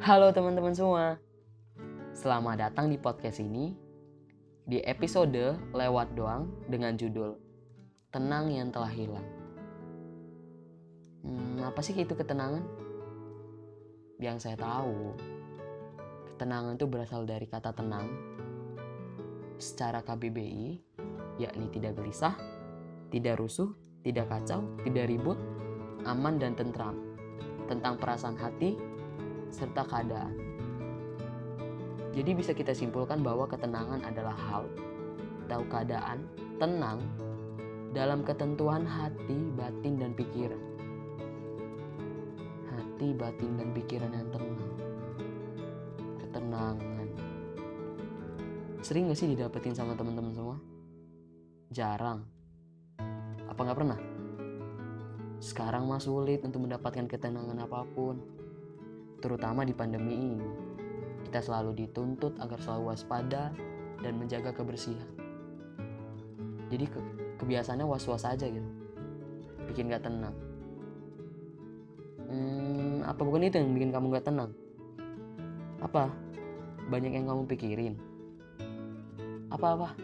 Halo teman-teman semua. Selamat datang di podcast ini di episode lewat doang dengan judul Tenang yang telah hilang. Hmm, apa sih itu ketenangan? Yang saya tahu, ketenangan itu berasal dari kata tenang secara KBBI, yakni tidak gelisah, tidak rusuh, tidak kacau, tidak ribut, aman dan tentram. Tentang perasaan hati serta keadaan. Jadi bisa kita simpulkan bahwa ketenangan adalah hal atau keadaan tenang dalam ketentuan hati, batin, dan pikiran. Hati, batin, dan pikiran yang tenang. Ketenangan. Sering gak sih didapetin sama teman-teman semua? Jarang. Apa nggak pernah? Sekarang mah sulit untuk mendapatkan ketenangan apa pun terutama di pandemi ini. Kita selalu dituntut agar selalu waspada dan menjaga kebersihan. Jadi ke kebiasaannya was-was aja gitu. Bikin gak tenang. Hmm, apa bukan itu yang bikin kamu gak tenang? Apa? Banyak yang kamu pikirin. Apa-apa?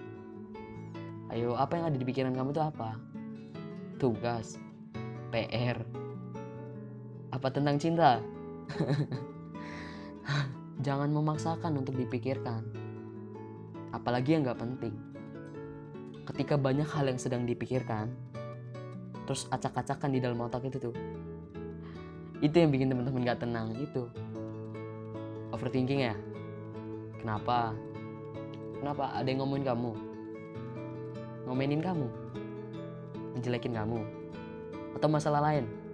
Ayo, apa yang ada di pikiran kamu itu apa? Tugas, PR, apa tentang cinta? Jangan memaksakan untuk dipikirkan. Apalagi yang gak penting. Ketika banyak hal yang sedang dipikirkan, terus acak-acakan di dalam otak itu tuh. Itu yang bikin teman-teman gak tenang, itu. Overthinking ya? Kenapa? Kenapa? Ada yang ngomongin kamu? Ngomenin kamu? Menjelekin kamu? Atau masalah lain?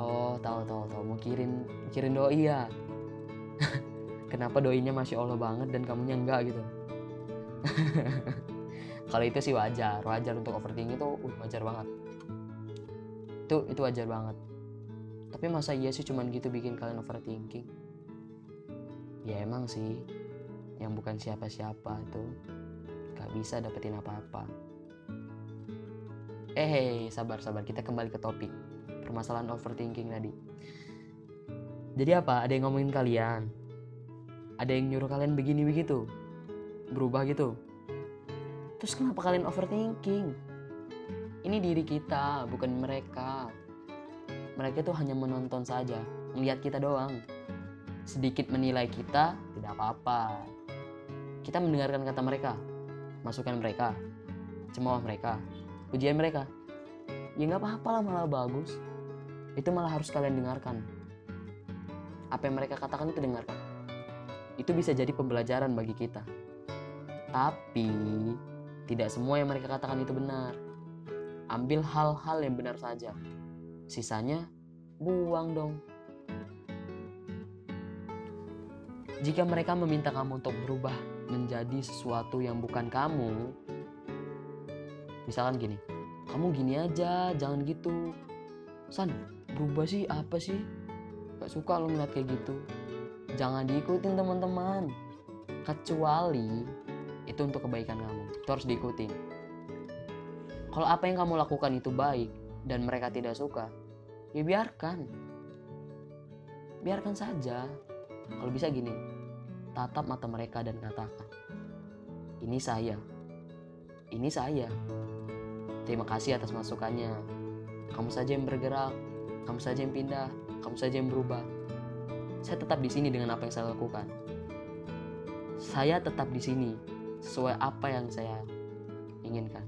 Oh tahu tahu tahu. Mau kirim kirim doi ya? Kenapa doinya masih allah banget dan kamunya enggak gitu? Kalau itu sih wajar. Wajar untuk overthinking itu uh, wajar banget. Itu itu wajar banget. Tapi masa iya sih cuman gitu bikin kalian overthinking? Ya emang sih. Yang bukan siapa-siapa tuh gak bisa dapetin apa-apa. Eh hey, sabar sabar. Kita kembali ke topik permasalahan overthinking tadi. Jadi apa? Ada yang ngomongin kalian. Ada yang nyuruh kalian begini begitu. Berubah gitu. Terus kenapa kalian overthinking? Ini diri kita, bukan mereka. Mereka itu hanya menonton saja, melihat kita doang. Sedikit menilai kita, tidak apa-apa. Kita mendengarkan kata mereka, masukan mereka, cemooh mereka, ujian mereka. Ya nggak apa-apa lah malah bagus itu malah harus kalian dengarkan. Apa yang mereka katakan itu dengarkan. Itu bisa jadi pembelajaran bagi kita. Tapi tidak semua yang mereka katakan itu benar. Ambil hal-hal yang benar saja. Sisanya buang dong. Jika mereka meminta kamu untuk berubah menjadi sesuatu yang bukan kamu, misalkan gini, kamu gini aja, jangan gitu. San, berubah sih apa sih? Gak suka lo ngeliat kayak gitu. Jangan diikutin teman-teman. Kecuali itu untuk kebaikan kamu. Itu harus diikutin. Kalau apa yang kamu lakukan itu baik dan mereka tidak suka ya biarkan. Biarkan saja. Kalau bisa gini tatap mata mereka dan katakan ini saya. Ini saya. Terima kasih atas masukannya. Kamu saja yang bergerak kamu saja yang pindah, kamu saja yang berubah. Saya tetap di sini dengan apa yang saya lakukan. Saya tetap di sini sesuai apa yang saya inginkan.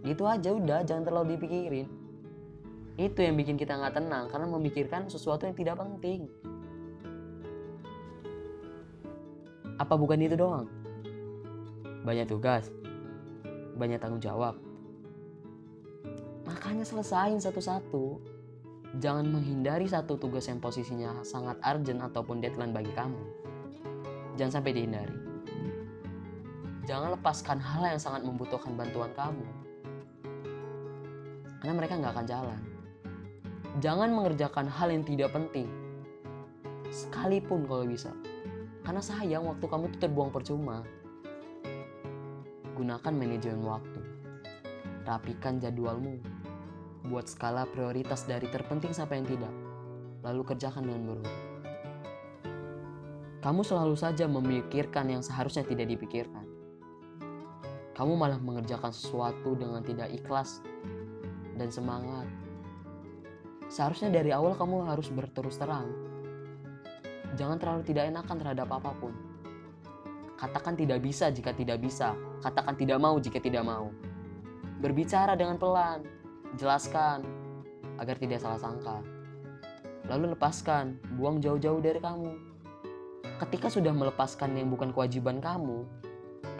Gitu aja udah, jangan terlalu dipikirin. Itu yang bikin kita nggak tenang karena memikirkan sesuatu yang tidak penting. Apa bukan itu doang? Banyak tugas, banyak tanggung jawab. Makanya selesain satu-satu Jangan menghindari satu tugas yang posisinya sangat urgent ataupun deadline bagi kamu. Jangan sampai dihindari. Jangan lepaskan hal yang sangat membutuhkan bantuan kamu. Karena mereka nggak akan jalan. Jangan mengerjakan hal yang tidak penting. Sekalipun kalau bisa. Karena sayang waktu kamu itu terbuang percuma. Gunakan manajemen waktu. Rapikan jadwalmu Buat skala prioritas dari terpenting sampai yang tidak. Lalu kerjakan dengan berurut. kamu selalu saja memikirkan yang seharusnya tidak dipikirkan. Kamu malah mengerjakan sesuatu dengan tidak ikhlas dan semangat. Seharusnya dari awal kamu harus berterus terang. Jangan terlalu tidak enakan terhadap apa pun. Katakan tidak bisa jika tidak bisa. Katakan tidak mau jika tidak mau. Berbicara dengan pelan. Jelaskan agar tidak salah sangka. Lalu lepaskan, buang jauh-jauh dari kamu ketika sudah melepaskan yang bukan kewajiban kamu,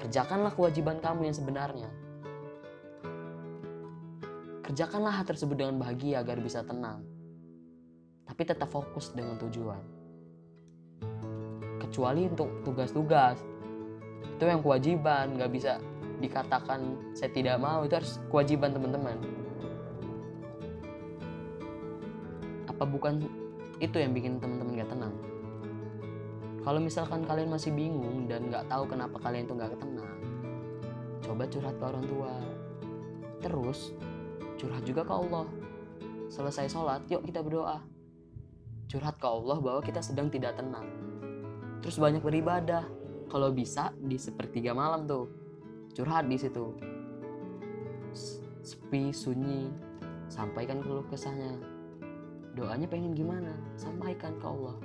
kerjakanlah kewajiban kamu yang sebenarnya. Kerjakanlah hal tersebut dengan bahagia agar bisa tenang, tapi tetap fokus dengan tujuan. Kecuali untuk tugas-tugas, itu yang kewajiban, nggak bisa dikatakan saya tidak mau, itu harus kewajiban teman-teman. Bukan itu yang bikin teman-teman gak tenang? Kalau misalkan kalian masih bingung dan nggak tahu kenapa kalian tuh nggak tenang, coba curhat ke orang tua. Terus curhat juga ke Allah. Selesai sholat, yuk kita berdoa. Curhat ke Allah bahwa kita sedang tidak tenang. Terus banyak beribadah. Kalau bisa di sepertiga malam tuh, curhat di situ. Sepi, sunyi, sampaikan keluh kesahnya. Doanya pengen gimana? Sampaikan ke Allah.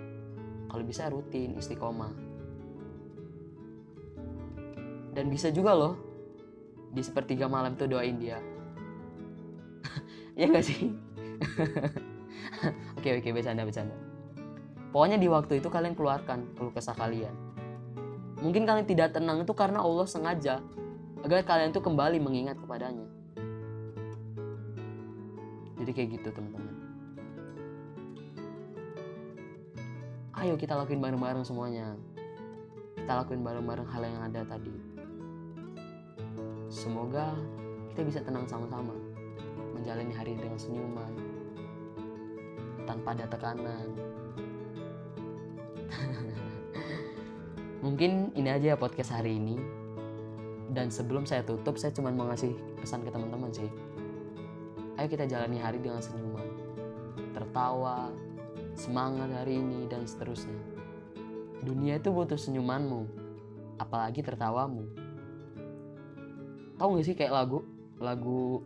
Kalau bisa rutin istiqomah. Dan bisa juga loh di sepertiga malam tuh doain dia. Ya gak sih? Oke oke bercanda bercanda. Pokoknya di waktu itu kalian keluarkan keluh kesah kalian. Mungkin kalian tidak tenang itu karena Allah sengaja agar kalian tuh kembali mengingat kepadanya. Jadi kayak gitu teman-teman ayo kita lakuin bareng-bareng semuanya. Kita lakuin bareng-bareng hal yang ada tadi. Semoga kita bisa tenang sama-sama menjalani hari dengan senyuman tanpa ada tekanan. Mungkin ini aja ya podcast hari ini. Dan sebelum saya tutup saya cuma mau ngasih pesan ke teman-teman sih. Ayo kita jalani hari dengan senyuman. Tertawa semangat hari ini, dan seterusnya. Dunia itu butuh senyumanmu, apalagi tertawamu. Tahu gak sih kayak lagu, lagu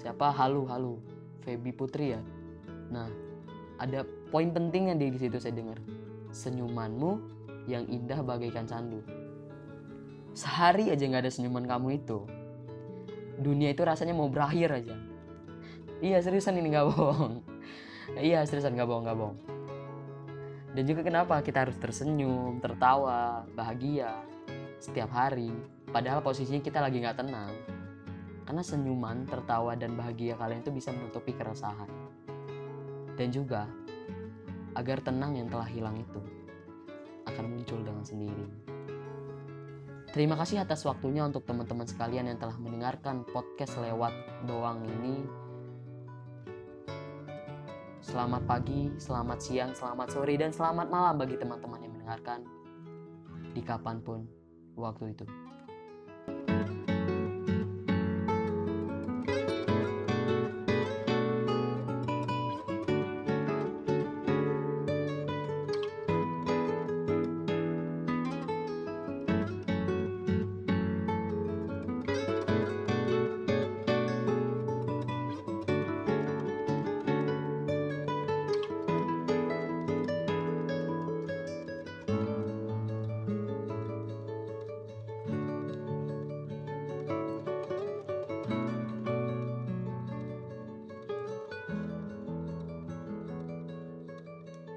siapa Halu Halu, Feby Putri ya. Nah, ada poin penting yang di situ saya dengar. Senyumanmu yang indah bagaikan candu. Sehari aja nggak ada senyuman kamu itu, dunia itu rasanya mau berakhir aja. Iya seriusan ini nggak bohong iya seriusan gak bohong gak bohong. Dan juga kenapa kita harus tersenyum tertawa bahagia setiap hari padahal posisinya kita lagi nggak tenang. Karena senyuman tertawa dan bahagia kalian itu bisa menutupi keresahan. Dan juga agar tenang yang telah hilang itu akan muncul dengan sendiri. Terima kasih atas waktunya untuk teman-teman sekalian yang telah mendengarkan podcast lewat doang ini Selamat pagi, selamat siang, selamat sore, dan selamat malam bagi teman-teman yang mendengarkan di kapan pun waktu itu.